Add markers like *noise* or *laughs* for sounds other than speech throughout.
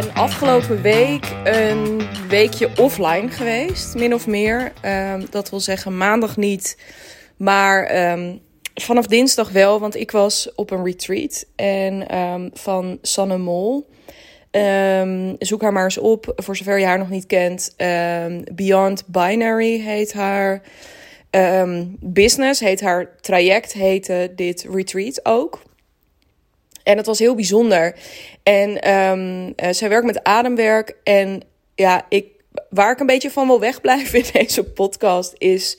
ben afgelopen week een weekje offline geweest, min of meer. Ehm, dat wil zeggen maandag niet, maar ehm, vanaf dinsdag wel, want ik was op een retreat en ehm, van Sanne Mol. zoek haar maar eens op, voor zover je haar nog niet kent. Beyond Binary heet haar business, heet haar traject, heette dit retreat ook. En het was heel bijzonder. En um, zij werkt met ademwerk. En ja, ik, waar ik een beetje van wil wegblijven in *laughs* deze podcast is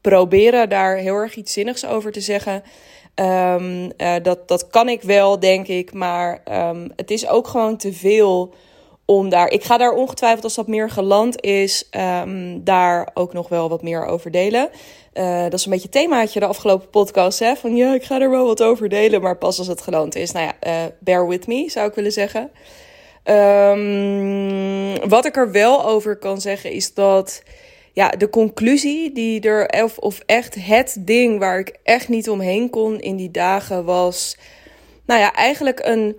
proberen daar heel erg iets zinnigs over te zeggen. Um, uh, dat, dat kan ik wel, denk ik. Maar um, het is ook gewoon te veel om daar. Ik ga daar ongetwijfeld, als dat meer geland is, um, daar ook nog wel wat meer over delen. Uh, dat is een beetje themaatje de afgelopen podcast. Hè? Van ja, ik ga er wel wat over delen, maar pas als het geland is. Nou ja, uh, bear with me, zou ik willen zeggen. Um, wat ik er wel over kan zeggen is dat ja, de conclusie die er, of, of echt het ding waar ik echt niet omheen kon in die dagen was, nou ja, eigenlijk een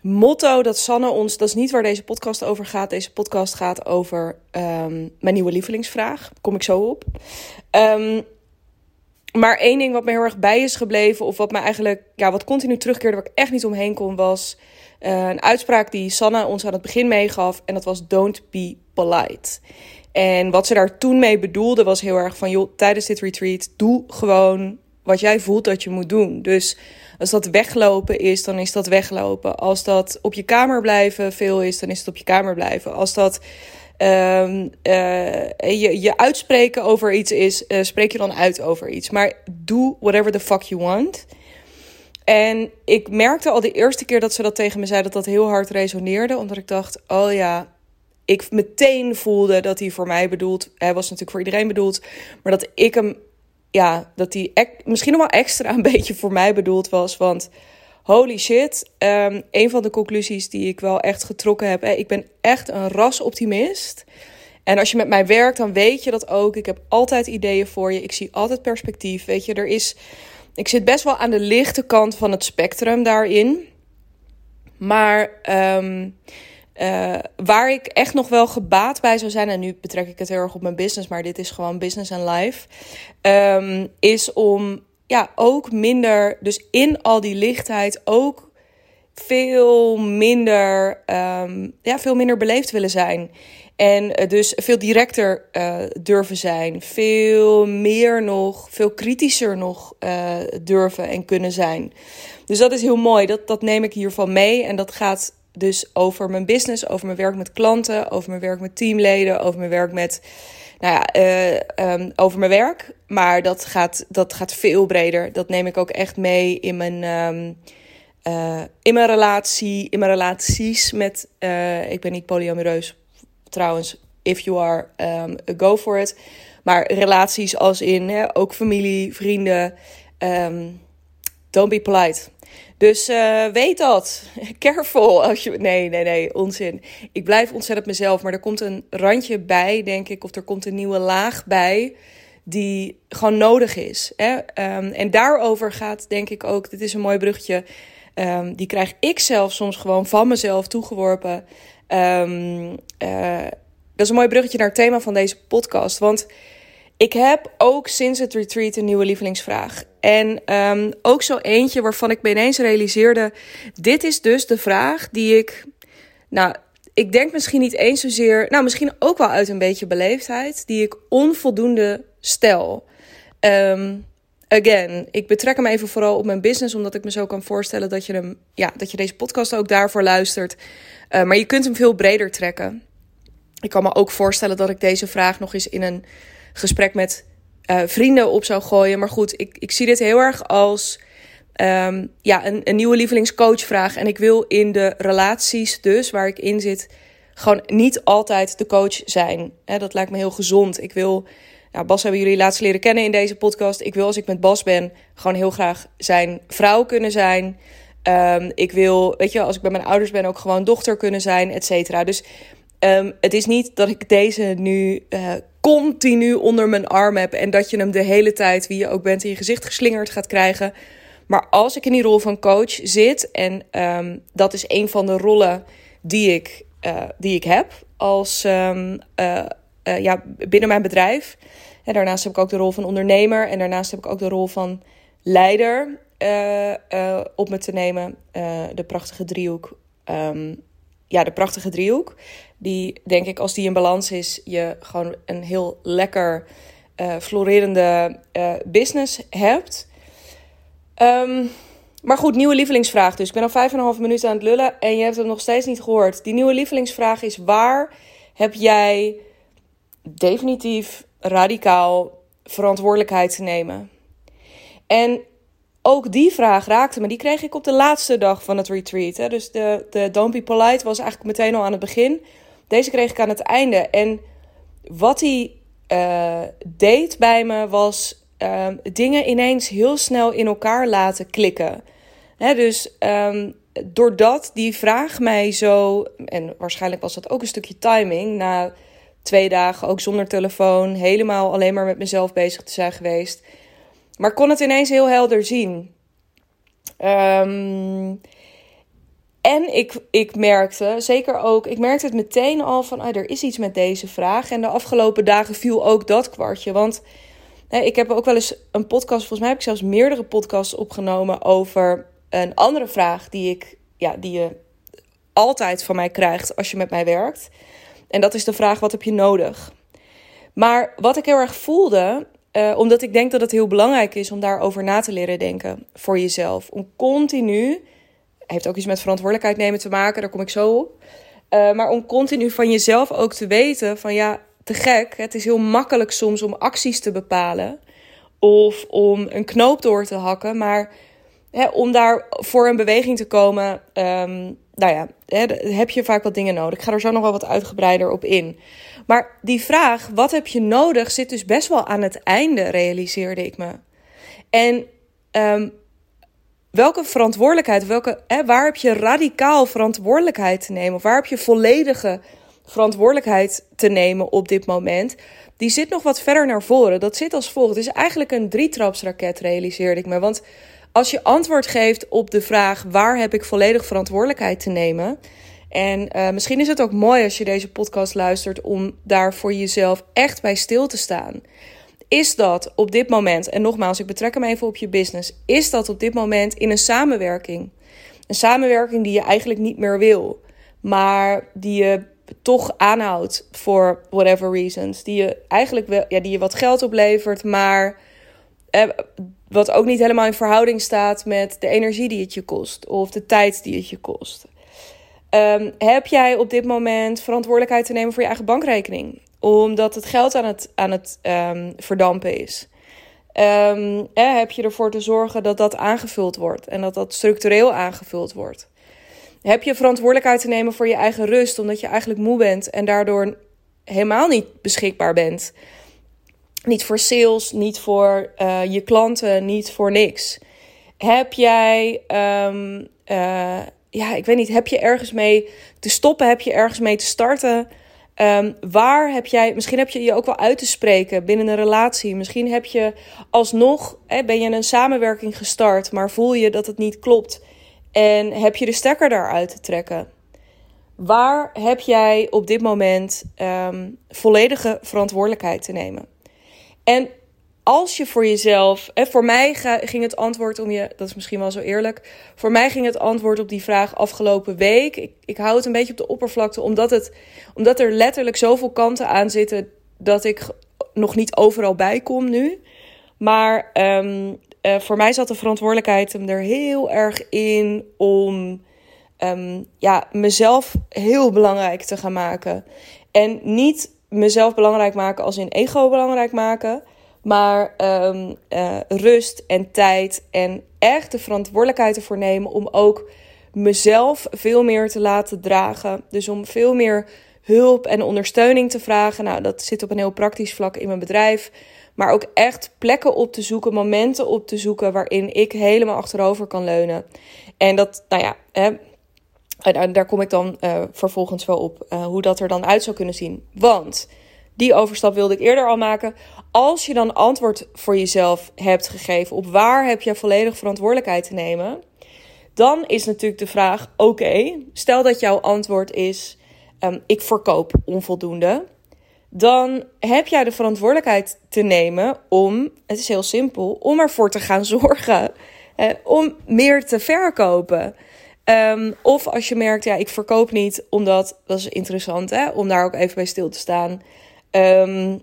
motto dat Sanne ons, dat is niet waar deze podcast over gaat. Deze podcast gaat over um, mijn nieuwe lievelingsvraag. Kom ik zo op. Um, maar één ding wat me heel erg bij is gebleven, of wat me eigenlijk, ja, wat continu terugkeerde, waar ik echt niet omheen kon, was uh, een uitspraak die Sanne ons aan het begin meegaf. En dat was: Don't be polite. En wat ze daar toen mee bedoelde, was heel erg van: joh, tijdens dit retreat, doe gewoon wat jij voelt dat je moet doen. Dus als dat weglopen is, dan is dat weglopen. Als dat op je kamer blijven veel is, dan is het op je kamer blijven. Als dat uh, uh, je, je uitspreken over iets is, uh, spreek je dan uit over iets. Maar doe whatever the fuck you want. En ik merkte al de eerste keer dat ze dat tegen me zei, dat dat heel hard resoneerde. Omdat ik dacht, oh ja, ik meteen voelde dat hij voor mij bedoeld, hij was natuurlijk voor iedereen bedoeld, maar dat ik hem ja, dat die misschien nog wel extra een *laughs* beetje voor mij bedoeld was. Want holy shit, um, een van de conclusies die ik wel echt getrokken heb. Hè, ik ben echt een rasoptimist. En als je met mij werkt, dan weet je dat ook. Ik heb altijd ideeën voor je. Ik zie altijd perspectief. Weet je, er is. Ik zit best wel aan de lichte kant van het spectrum daarin. Maar um, uh, waar ik echt nog wel gebaat bij zou zijn, en nu betrek ik het heel erg op mijn business, maar dit is gewoon business en life, um, is om ja, ook minder, dus in al die lichtheid ook veel minder, um, ja, veel minder beleefd willen zijn. En uh, dus veel directer uh, durven zijn. Veel meer nog, veel kritischer nog durven en kunnen zijn. Dus dat is heel mooi. Dat, dat neem ik hiervan mee. En dat gaat dus over mijn business, over mijn werk met klanten, over mijn werk met teamleden, over mijn werk met, nou ja, uh, um, over mijn werk. Maar dat gaat, dat gaat veel breder. Dat neem ik ook echt mee in mijn, um, uh, in mijn relatie, in mijn relaties met, uh, ik ben niet polyamoreus trouwens, if you are, um, go for it. Maar relaties als in hè, ook familie, vrienden. Don't be polite. Dus uh, weet dat. *laughs* Careful. Als je... Nee, nee, nee. Onzin. Ik blijf ontzettend mezelf. Maar er komt een randje bij, denk ik. Of er komt een nieuwe laag bij. Die gewoon nodig is. Hè? Um, en daarover gaat, denk ik ook. Dit is een mooi bruggetje. Um, die krijg ik zelf soms gewoon van mezelf toegeworpen. Um, uh, dat is een mooi bruggetje naar het thema van deze podcast. Want ik heb ook sinds het retreat een nieuwe lievelingsvraag. En um, ook zo eentje waarvan ik me ineens realiseerde: dit is dus de vraag die ik. Nou, ik denk misschien niet eens zozeer. Nou, misschien ook wel uit een beetje beleefdheid. Die ik onvoldoende stel. Um, again, ik betrek hem even vooral op mijn business, omdat ik me zo kan voorstellen dat je, hem, ja, dat je deze podcast ook daarvoor luistert. Uh, maar je kunt hem veel breder trekken. Ik kan me ook voorstellen dat ik deze vraag nog eens in een gesprek met uh, vrienden op zou gooien. Maar goed, ik, ik zie dit heel erg als um, ja, een, een nieuwe lievelingscoachvraag. En ik wil in de relaties dus, waar ik in zit, gewoon niet altijd de coach zijn. He, dat lijkt me heel gezond. Ik wil, ja, Bas hebben jullie laatst leren kennen in deze podcast. Ik wil als ik met Bas ben, gewoon heel graag zijn vrouw kunnen zijn. Um, ik wil, weet je, als ik bij mijn ouders ben, ook gewoon dochter kunnen zijn, et cetera. Dus um, het is niet dat ik deze nu uh, continu onder mijn arm heb. En dat je hem de hele tijd, wie je ook bent, in je gezicht geslingerd gaat krijgen. Maar als ik in die rol van coach zit, en um, dat is een van de rollen die ik die ik heb als, um, ja, binnen mijn bedrijf. En daarnaast heb ik ook de rol van ondernemer en daarnaast heb ik ook de rol van leider op me te nemen. de prachtige driehoek. Um, ja, de prachtige driehoek. Die denk ik, als die in balans is, je gewoon een heel lekker uh, florerende uh, business hebt. Um, maar goed, nieuwe lievelingsvraag. Dus ik ben al vijf en een half minuten aan het lullen en je hebt het nog steeds niet gehoord. Die nieuwe lievelingsvraag is: waar heb jij definitief radicaal verantwoordelijkheid te nemen? En ook die vraag raakte me. Die kreeg ik op de laatste dag van het retreat. Hè. Dus de, de Don't Be Polite was eigenlijk meteen al aan het begin. Deze kreeg ik aan het einde. En wat hij uh, deed bij me was uh, dingen ineens heel snel in elkaar laten klikken. Hè, dus um, doordat die vraag mij zo. En waarschijnlijk was dat ook een stukje timing. Na twee dagen ook zonder telefoon. Helemaal alleen maar met mezelf bezig te zijn geweest maar kon het ineens heel helder zien. Um, en ik, ik merkte, zeker ook, ik merkte het meteen al van, ah, er is iets met deze vraag. En de afgelopen dagen viel ook dat kwartje. Want hè, ik heb ook wel eens een podcast, volgens mij heb ik zelfs meerdere podcasts opgenomen over een andere vraag die, ik, ja, die je altijd van mij krijgt als je met mij werkt. En dat is de vraag, wat heb je nodig? Maar wat ik heel erg voelde, uh, omdat ik denk dat het heel belangrijk is om daarover na te leren denken voor jezelf. Om continu, heeft ook iets met verantwoordelijkheid nemen te maken, daar kom ik zo op. Uh, maar om continu van jezelf ook te weten van ja, te gek. Het is heel makkelijk soms om acties te bepalen of om een knoop door te hakken. Maar hè, om daar voor een beweging te komen, um, nou ja, hè, heb je vaak wat dingen nodig. Ik ga er zo nog wel wat uitgebreider op in. Maar die vraag, wat heb je nodig, zit dus best wel aan het einde, realiseerde ik me. En um, welke verantwoordelijkheid, welke, hè, waar heb je radicaal verantwoordelijkheid te nemen? Of waar heb je volledige verantwoordelijkheid te nemen op dit moment? Die zit nog wat verder naar voren. Dat zit als volgt. Het is eigenlijk een drietrapsraket, realiseerde ik me. Want als je antwoord geeft op de vraag waar heb ik volledig verantwoordelijkheid te nemen, en uh, misschien is het ook mooi als je deze podcast luistert om daar voor jezelf echt bij stil te staan. Is dat op dit moment, en nogmaals, ik betrek hem even op je business, is dat op dit moment in een samenwerking? Een samenwerking die je eigenlijk niet meer wil, maar die je toch aanhoudt voor whatever reasons. Die je eigenlijk wel, ja, die je wat geld oplevert, maar eh, wat ook niet helemaal in verhouding staat met de energie die het je kost of de tijd die het je kost. Um, heb jij op dit moment verantwoordelijkheid te nemen voor je eigen bankrekening? Omdat het geld aan het, aan het um, verdampen is. Um, eh, heb je ervoor te zorgen dat dat aangevuld wordt en dat dat structureel aangevuld wordt? Heb je verantwoordelijkheid te nemen voor je eigen rust, omdat je eigenlijk moe bent en daardoor helemaal niet beschikbaar bent? Niet voor sales, niet voor uh, je klanten, niet voor niks. Heb jij um, uh, ja, ik weet niet, heb je ergens mee te stoppen? Heb je ergens mee te starten? Um, waar heb jij, misschien heb je je ook wel uit te spreken binnen een relatie. Misschien heb je alsnog, hè, ben je een samenwerking gestart, maar voel je dat het niet klopt. En heb je de stekker daaruit te trekken? Waar heb jij op dit moment um, volledige verantwoordelijkheid te nemen? En als je voor jezelf. En voor mij ging het antwoord om je. Dat is misschien wel zo eerlijk. Voor mij ging het antwoord op die vraag afgelopen week. Ik, ik hou het een beetje op de oppervlakte, omdat, het, omdat er letterlijk zoveel kanten aan zitten. dat ik nog niet overal bij kom nu. Maar um, uh, voor mij zat de verantwoordelijkheid hem er heel erg in om. Um, ja, mezelf heel belangrijk te gaan maken. En niet mezelf belangrijk maken als in ego belangrijk maken. Maar um, uh, rust en tijd en echt de verantwoordelijkheid ervoor nemen om ook mezelf veel meer te laten dragen. Dus om veel meer hulp en ondersteuning te vragen. Nou, dat zit op een heel praktisch vlak in mijn bedrijf. Maar ook echt plekken op te zoeken, momenten op te zoeken waarin ik helemaal achterover kan leunen. En dat, nou ja, hè, daar kom ik dan uh, vervolgens wel op uh, hoe dat er dan uit zou kunnen zien. Want die overstap wilde ik eerder al maken. Als je dan antwoord voor jezelf hebt gegeven op waar heb je volledig verantwoordelijkheid te nemen, dan is natuurlijk de vraag: oké, stel dat jouw antwoord is: ehm, ik verkoop onvoldoende, dan heb jij de verantwoordelijkheid te nemen om, het is heel simpel, om ervoor te gaan *laughs* zorgen om meer te verkopen. Ehm, of als je merkt, ja, ik verkoop niet, omdat, dat is interessant hè, om daar ook even bij stil te staan. Ehm,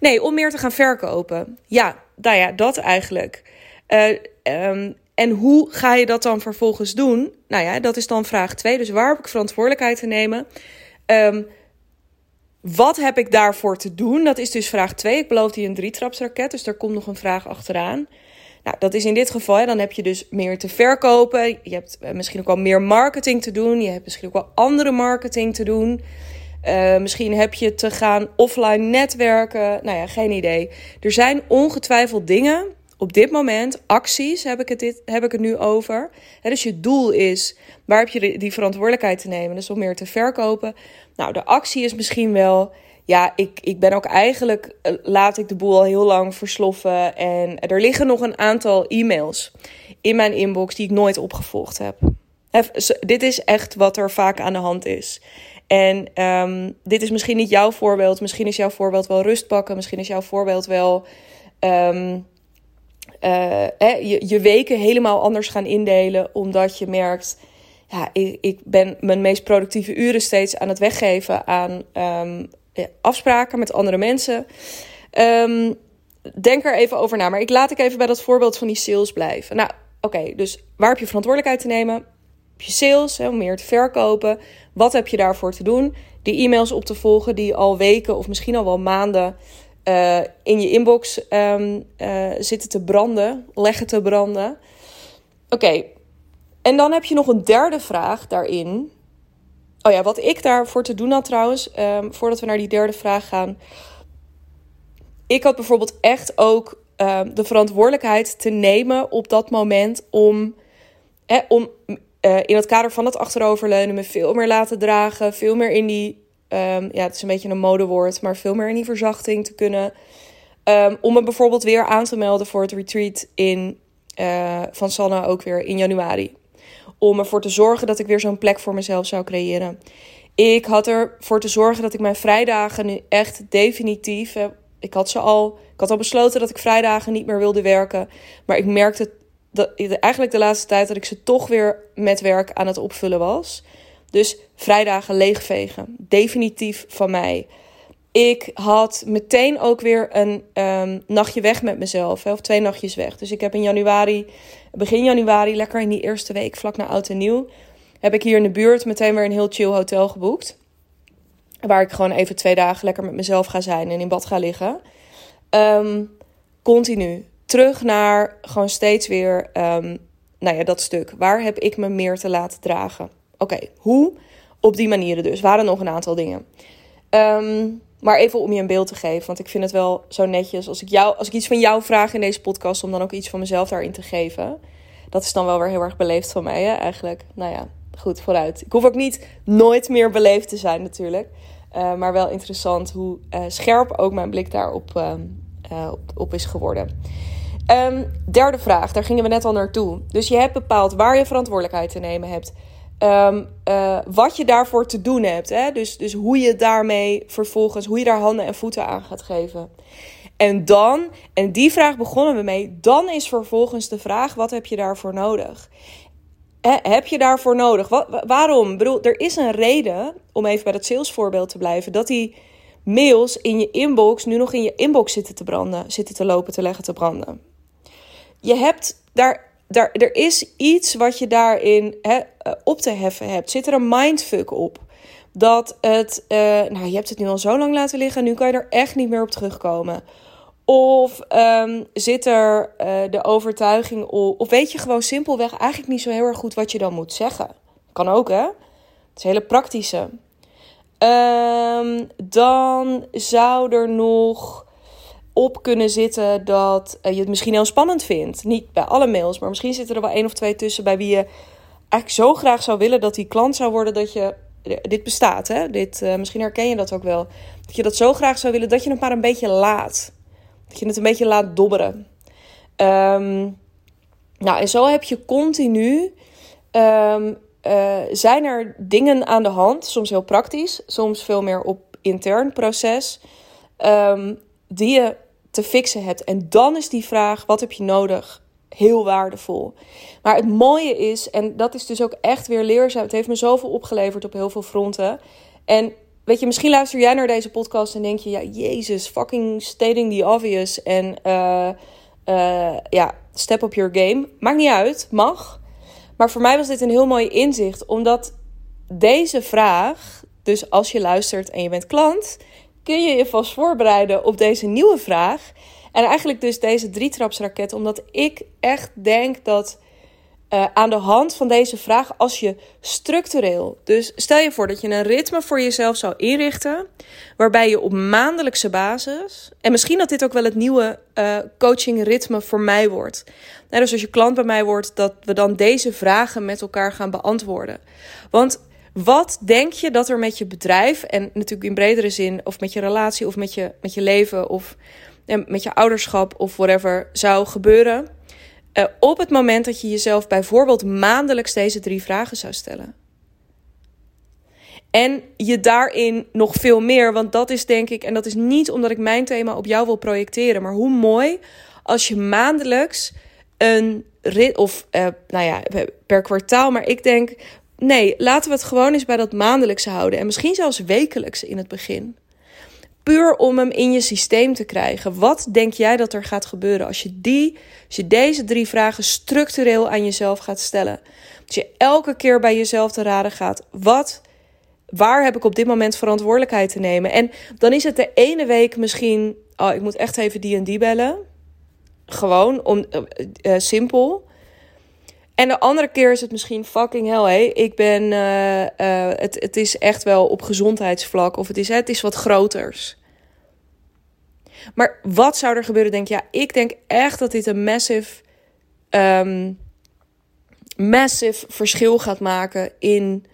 nee, om meer te gaan verkopen. Ja, nou ja, dat eigenlijk. Uh, en hoe ga je dat dan vervolgens doen? Nou ja, dat is dan vraag 2. Dus waar heb ik verantwoordelijkheid te nemen? Um, wat heb ik daarvoor te doen? Dat is dus vraag 2. Ik beloof die een drietrapsraket, dus daar komt nog een vraag achteraan. Nou, dat is in dit geval, dan heb je dus meer te verkopen. Je hebt eh, misschien ook wel meer marketing te doen. Je hebt misschien ook wel andere marketing te doen. Uh, misschien heb je te gaan offline netwerken. Nou ja, geen idee. Er zijn ongetwijfeld dingen op dit moment, acties heb ik het, dit, heb ik het nu over. Dus je doel is, waar heb je die verantwoordelijkheid te nemen? Dus om meer te verkopen. Nou, de actie is misschien wel ja, ik, ik ben ook eigenlijk, eh, laat ik de boel al heel lang versloffen. En er liggen nog een aantal e-mails in mijn inbox die ik nooit opgevolgd heb. dit is echt wat er vaak aan de hand is. En ehm, dit is misschien niet jouw voorbeeld. Misschien is jouw voorbeeld wel rust pakken. Misschien is jouw voorbeeld wel ehm, eh, je, je weken helemaal anders gaan indelen. Omdat je merkt, ja, ik, ik ben mijn meest productieve uren steeds aan het weggeven aan um, afspraken met andere mensen. Ehm, denk er even over na. Maar ik laat ik even bij dat voorbeeld van die sales blijven. Nou, oké, dus waar heb je verantwoordelijkheid te nemen? Heb je sales, hè, om meer te verkopen. Wat heb je daarvoor te doen? Die e-mails op te volgen die al weken of misschien al wel maanden uh, in je inbox um, uh, zitten te branden, leggen te branden. Oké, en dan heb je nog een derde vraag daarin. Oh ja, wat ik daarvoor te doen had trouwens, um, voordat we naar die derde vraag gaan. Ik had bijvoorbeeld echt ook um, de verantwoordelijkheid te nemen op dat moment om, hè, om uh, in het kader van het achteroverleunen me veel meer laten dragen, veel meer in die, um, ja, het is een beetje een modewoord, maar veel meer in die verzachting te kunnen. om me bijvoorbeeld weer aan te melden voor het retreat in, uh, van Sanna ook weer in januari om ervoor te zorgen dat ik weer zo'n plek voor mezelf zou creëren. Ik had ervoor te zorgen dat ik mijn vrijdagen nu echt definitief. Ik had ze al. Ik had al besloten dat ik vrijdagen niet meer wilde werken. Maar ik merkte eigenlijk de laatste tijd dat ik ze toch weer met werk aan het opvullen was. Dus vrijdagen leegvegen. Definitief van mij. Ik had meteen ook weer een um, nachtje weg met mezelf. Hè, of twee nachtjes weg. Dus ik heb in januari, begin januari, lekker in die eerste week vlak na oud en nieuw. Heb ik hier in de buurt meteen weer een heel chill hotel geboekt. Waar ik gewoon even twee dagen lekker met mezelf ga zijn en in bad ga liggen. Um, continu. Terug naar gewoon steeds weer um, nou ja, dat stuk. Waar heb ik me meer te laten dragen? Oké, hoe? Op die manieren dus. Waren nog een aantal dingen. Um, maar even om je een beeld te geven. Want ik vind het wel zo netjes als ik, jou, als ik iets van jou vraag in deze podcast. Om dan ook iets van mezelf daarin te geven. Dat is dan wel weer heel erg beleefd van mij, hè, eigenlijk. Nou ja, goed, vooruit. Ik hoef ook niet nooit meer beleefd te zijn, natuurlijk. Uh, maar wel interessant hoe uh, scherp ook mijn blik daarop uh, op, op, is geworden. Um, derde vraag, daar gingen we net al naartoe. Dus je hebt bepaald waar je verantwoordelijkheid te nemen hebt. Um, uh, wat je daarvoor te doen hebt. Hè? Dus, dus hoe je daarmee vervolgens, hoe je daar handen en voeten aan gaat geven. En dan, en die vraag begonnen we mee, dan is vervolgens de vraag: wat heb je daarvoor nodig? heb je daarvoor nodig? Wat, waarom? Ik bedoel, er is een reden, om even bij dat salesvoorbeeld te blijven, dat die mails in je inbox nu nog in je inbox zitten te branden, zitten te lopen, te leggen, te branden. Je hebt daar daar, er is iets wat je daarin eh, op te heffen hebt. Zit er een mindfuck op? Dat het, uh, nou je hebt het nu al zo lang laten liggen, nu kan je er echt niet meer op terugkomen. Of um, zit er uh, de overtuiging op, of weet je gewoon simpelweg eigenlijk niet zo heel erg goed wat je dan moet zeggen? Kan ook hè? Het is hele praktische. Um, dan zou er nog op kunnen zitten dat je het misschien heel spannend vindt. Niet bij alle mails, maar misschien zitten er wel één of twee tussen bij wie je eigenlijk zo graag zou willen dat die klant zou worden dat je. Dit bestaat, hè? Dit, uh, misschien herken je dat ook wel. Dat je dat zo graag zou willen dat je het maar een beetje laat. Dat je het een beetje laat dobberen. Um, nou, en zo heb je continu uh, zijn er dingen aan de hand, soms heel praktisch, soms veel meer op intern proces, um, die je te fixen hebt. En dan is die vraag: wat heb je nodig? Heel waardevol. Maar het mooie is, en dat is dus ook echt weer leerzaam. Het heeft me zoveel opgeleverd op heel veel fronten. En weet je, misschien luister jij naar deze podcast en denk je: ja, Jezus, fucking stating the obvious. En uh, uh, ja, step up your game. Maakt niet uit, mag. Maar voor mij was dit een heel mooi inzicht, omdat deze vraag, dus als je luistert en je bent klant, kun je je vast voorbereiden op deze nieuwe vraag. En eigenlijk dus deze drietrapsraket, omdat ik echt denk dat uh, aan de hand van deze vraag, als je structureel, dus stel je voor dat je een ritme voor jezelf zou inrichten, waarbij je op maandelijkse basis, en misschien dat dit ook wel het nieuwe uh, coachingritme voor mij wordt. Nou, dus als je klant bij mij wordt, dat we dan deze vragen met elkaar gaan beantwoorden. Want wat denk je dat er met je bedrijf, en natuurlijk in bredere zin, of met je relatie, of met je, met je leven, of met je ouderschap, of whatever, zou gebeuren? Uh, op het moment dat je jezelf bijvoorbeeld maandelijks deze drie vragen zou stellen. En je daarin nog veel meer, want dat is denk ik, en dat is niet omdat ik mijn thema op jou wil projecteren, maar hoe mooi als je maandelijks een rit, of uh, nou ja, per kwartaal, maar ik denk, nee, laten we het gewoon eens bij dat maandelijkse houden. En misschien zelfs wekelijks in het begin. Puur om hem in je systeem te krijgen. Wat denk jij dat er gaat gebeuren als je, die, als je deze drie vragen structureel aan jezelf gaat stellen? Als je elke keer bij jezelf te raden gaat: wat, waar heb ik op dit moment verantwoordelijkheid te nemen? En dan is het de ene week misschien: oh, ik moet echt even die en die bellen. Gewoon om, uh, uh, simpel. En de andere keer is het misschien fucking hell. Hey. Ik ben. Uh, uh, het, het is echt wel op gezondheidsvlak. Of het is, het is wat groters. Maar wat zou er gebeuren? Denk ja, ik denk echt dat dit een massive. Um, massive verschil gaat maken in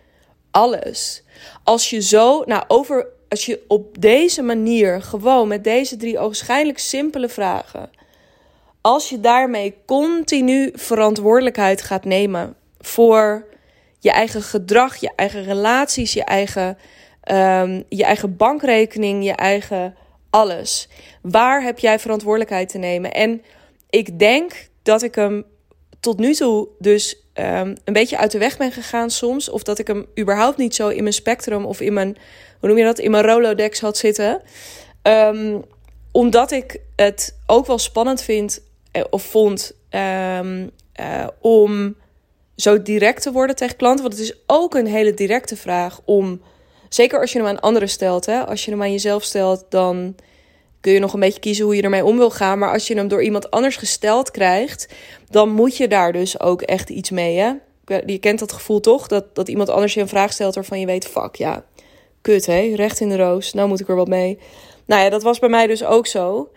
alles. Als je zo. Nou, over. Als je op deze manier gewoon met deze drie ogenschijnlijk simpele vragen als je daarmee continu verantwoordelijkheid gaat nemen voor je eigen gedrag, je eigen relaties, je eigen, um, je eigen bankrekening, je eigen alles. Waar heb jij verantwoordelijkheid te nemen? En ik denk dat ik hem tot nu toe dus um, een beetje uit de weg ben gegaan soms. Of dat ik hem überhaupt niet zo in mijn spectrum of in mijn, hoe noem je dat, in mijn Rolodex had zitten. Um, omdat ik het ook wel spannend vind eh, of vond um, uh, om zo direct te worden tegen klanten. Want het is ook een hele directe vraag om, zeker als je hem aan anderen stelt, hè, als je hem aan jezelf stelt, dan kun je nog een beetje kiezen hoe je ermee om wil gaan. Maar als je hem door iemand anders gesteld krijgt, dan moet je daar dus ook echt iets mee. Hè? Je kent dat gevoel toch? Dat, dat iemand anders je een vraag stelt waarvan je weet, fuck ja, kut hè, recht in de roos, nou moet ik er wat mee. Nou ja, dat was bij mij dus ook zo.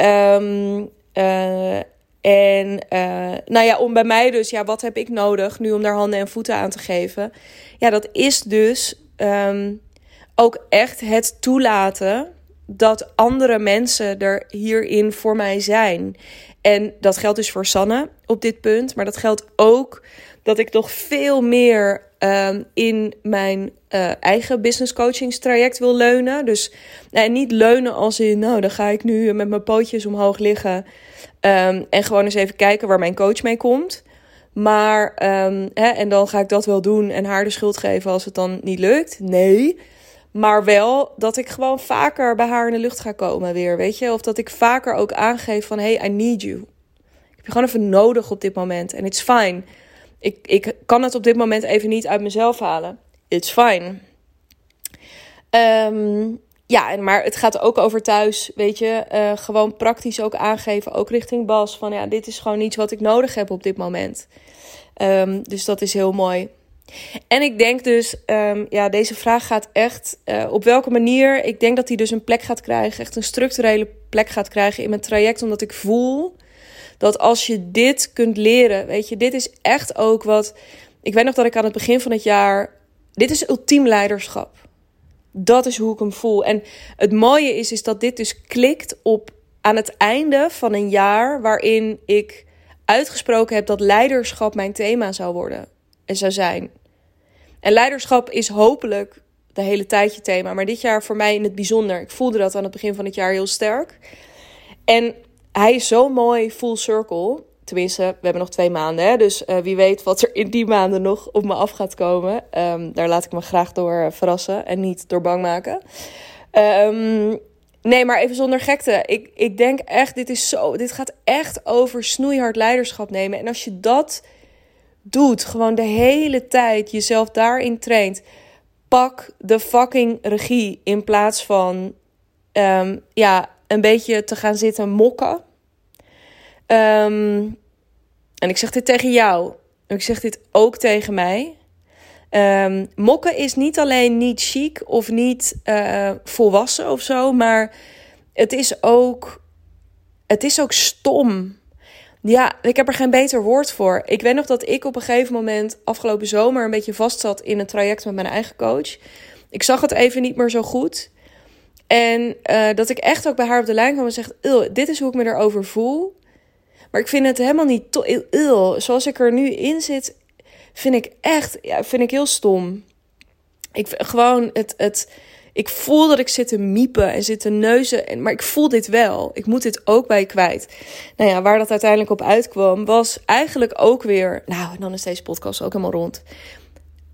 Um, uh, en uh, nou ja, om bij mij dus, ja, wat heb ik nodig nu om daar handen en voeten aan te geven? Ja, dat is dus um, ook echt het toelaten dat andere mensen er hierin voor mij zijn. En dat geldt dus voor Sanne op dit punt, maar dat geldt ook dat ik nog veel meer um, in mijn uh, eigen business coachingstraject wil leunen. Dus niet leunen als in, nou, dan ga ik nu met mijn pootjes omhoog liggen um, en gewoon eens even kijken waar mijn coach mee komt. Maar, um, hè, en dan ga ik dat wel doen en haar de schuld geven als het dan niet lukt. Nee. Maar wel dat ik gewoon vaker bij haar in de lucht ga komen weer, weet je. Of dat ik vaker ook aangeef van, hey, I need you. Ik heb je gewoon even nodig op dit moment. En it's fine. Ik, ik kan het op dit moment even niet uit mezelf halen. It's fine. Um, ja, maar het gaat ook over thuis, weet je. Uh, gewoon praktisch ook aangeven, ook richting Bas. Van ja, dit is gewoon iets wat ik nodig heb op dit moment. Um, dus dat is heel mooi. En ik denk dus, um, ja, deze vraag gaat echt uh, op welke manier. Ik denk dat hij dus een plek gaat krijgen, echt een structurele plek gaat krijgen in mijn traject. Omdat ik voel dat als je dit kunt leren, weet je, dit is echt ook wat. Ik weet nog dat ik aan het begin van het jaar. Dit is ultiem leiderschap. Dat is hoe ik hem voel. En het mooie is, is dat dit dus klikt op aan het einde van een jaar waarin ik uitgesproken heb dat leiderschap mijn thema zou worden en zou zijn. En leiderschap is hopelijk de hele tijd je thema. Maar dit jaar voor mij in het bijzonder. Ik voelde dat aan het begin van het jaar heel sterk. En hij is zo mooi full circle. Tenminste, we hebben nog twee maanden. Hè? Dus uh, wie weet wat er in die maanden nog op me af gaat komen. Um, daar laat ik me graag door verrassen en niet door bang maken. Um, nee, maar even zonder gekte. Ik, ik denk echt, dit, is zo, dit gaat echt over snoeihard leiderschap nemen. En als je dat doet, gewoon de hele tijd jezelf daarin traint. Pak de fucking regie in plaats van um, ja, een beetje te gaan zitten mokken. Um, en ik zeg dit tegen jou. Ik zeg dit ook tegen mij. Um, mokken is niet alleen niet chic of niet uh, volwassen of zo, maar het is ook, het is ook stom. Ja, ik heb er geen beter woord voor. Ik weet nog dat ik op een gegeven moment afgelopen zomer een beetje vast zat in een traject met mijn eigen coach. Ik zag het even niet meer zo goed. En uh, dat ik echt ook bij haar op de lijn kwam en zegt: Dit is hoe ik me erover voel. Maar ik vind het helemaal niet to- Zoals ik er nu in zit, vind ik echt ja, vind ik heel stom. Ik gewoon het, het. Ik voel dat ik zit te miepen en zit te neuzen. Maar ik voel dit wel. Ik moet dit ook bij kwijt. Nou ja, waar dat uiteindelijk op uitkwam, was eigenlijk ook weer. Nou, en dan is deze podcast ook helemaal rond.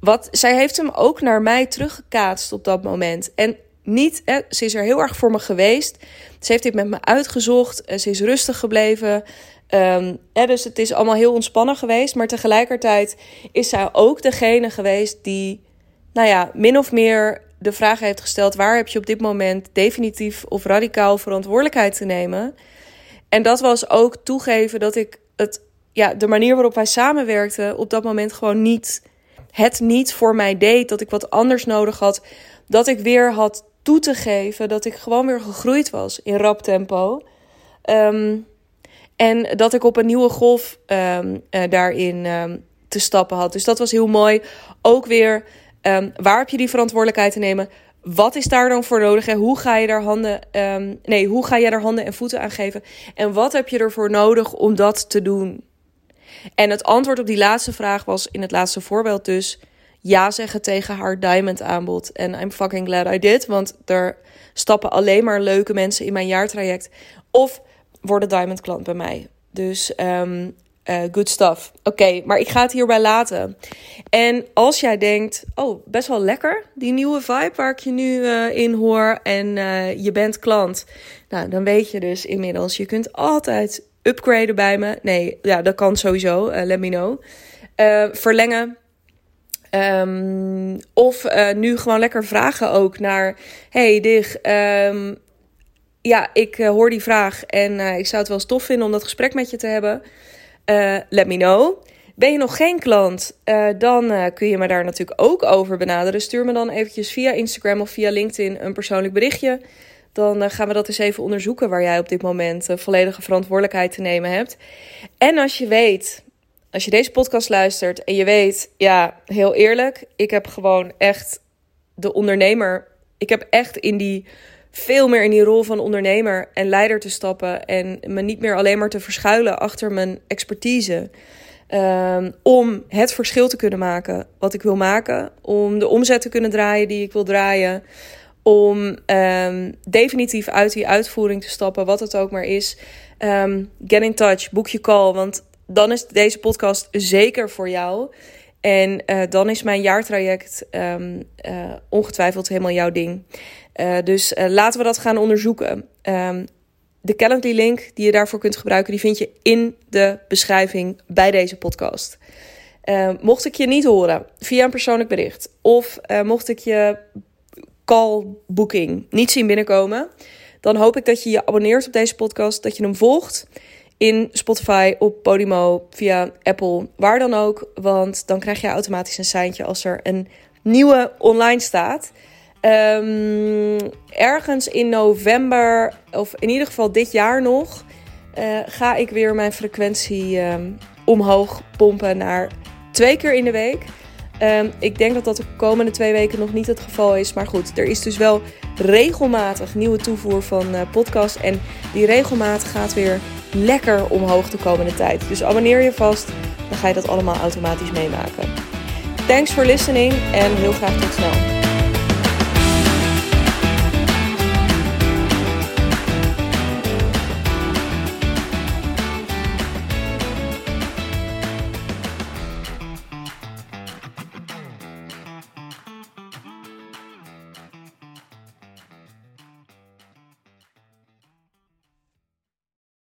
Wat, zij heeft hem ook naar mij teruggekaatst op dat moment. En niet, ze is er heel erg voor me geweest. Ze heeft dit met me uitgezocht. Ze is rustig gebleven. Um, dus het is allemaal heel ontspannen geweest. Maar tegelijkertijd is zij ook degene geweest die, nou ja, min of meer de vraag heeft gesteld: waar heb je op dit moment definitief of radicaal verantwoordelijkheid te nemen? En dat was ook toegeven dat ik het, ja, de manier waarop wij samenwerkten op dat moment gewoon niet, het niet voor mij deed. Dat ik wat anders nodig had. Dat ik weer had toe te geven dat ik gewoon weer gegroeid was in rap tempo. Um, en dat ik op een nieuwe golf um, uh, daarin um, te stappen had. Dus dat was heel mooi. Ook weer, um, waar heb je die verantwoordelijkheid te nemen? Wat is daar dan voor nodig? En hoe ga je daar handen, nee, hoe ga je daar handen en voeten aan geven? En wat heb je ervoor nodig om dat te doen? En het antwoord op die laatste vraag was in het laatste voorbeeld dus ja zeggen tegen haar diamond aanbod. En I'm fucking glad I did, want er stappen alleen maar leuke mensen in mijn jaartraject. Of worden diamond klant bij mij. Dus um, uh, good stuff. Oké, maar ik ga het hierbij laten. En als jij denkt, oh, best wel lekker, die nieuwe vibe waar ik je nu uh, in hoor en uh, je bent klant. Nou, dan weet je dus inmiddels, je kunt altijd upgraden bij me. Nee, ja, dat kan sowieso, let me know. verlengen. Um, of nu gewoon lekker vragen ook naar, hey Dig, um, ja, ik uh, hoor die vraag en uh, ik zou het wel eens tof vinden om dat gesprek met je te hebben. Uh, let me know. Ben je nog geen klant, dan kun je me daar natuurlijk ook over benaderen. Stuur me dan eventjes via Instagram of via LinkedIn een persoonlijk berichtje. Dan gaan we dat eens even onderzoeken waar jij op dit moment volledige verantwoordelijkheid te nemen hebt. En als je weet, als je deze podcast luistert en je weet, ja, heel eerlijk, ik heb gewoon echt de ondernemer. Ik heb echt in die veel meer in die rol van ondernemer en leider te stappen. En me niet meer alleen maar te verschuilen achter mijn expertise. Um, om het verschil te kunnen maken wat ik wil maken. Om de omzet te kunnen draaien die ik wil draaien. Om um, definitief uit die uitvoering te stappen, wat het ook maar is. Um, get in touch, boek je call. Want dan is deze podcast zeker voor jou. En uh, dan is mijn jaartraject uh, ongetwijfeld helemaal jouw ding. Uh, dus uh, laten we dat gaan onderzoeken. Um, de Calendly link die je daarvoor kunt gebruiken, die vind je in de beschrijving bij deze podcast. Uh, mocht ik je niet horen via een persoonlijk bericht of mocht ik je call booking niet zien binnenkomen, dan hoop ik dat je je abonneert op deze podcast, dat je hem volgt in Spotify, op Podimo, via Apple, waar dan ook. Want dan krijg je automatisch een seintje als er een nieuwe online staat. Um, ergens in november, of in ieder geval dit jaar nog, uh, ga ik weer mijn frequentie um, omhoog pompen naar twee keer in de week. Um, ik denk dat dat de komende twee weken nog niet het geval is. Maar goed, er is dus wel regelmatig nieuwe toevoer van uh, podcast. En die regelmaat gaat weer lekker omhoog de komende tijd. Dus abonneer je vast, dan ga je dat allemaal automatisch meemaken. Thanks for listening en heel graag tot snel.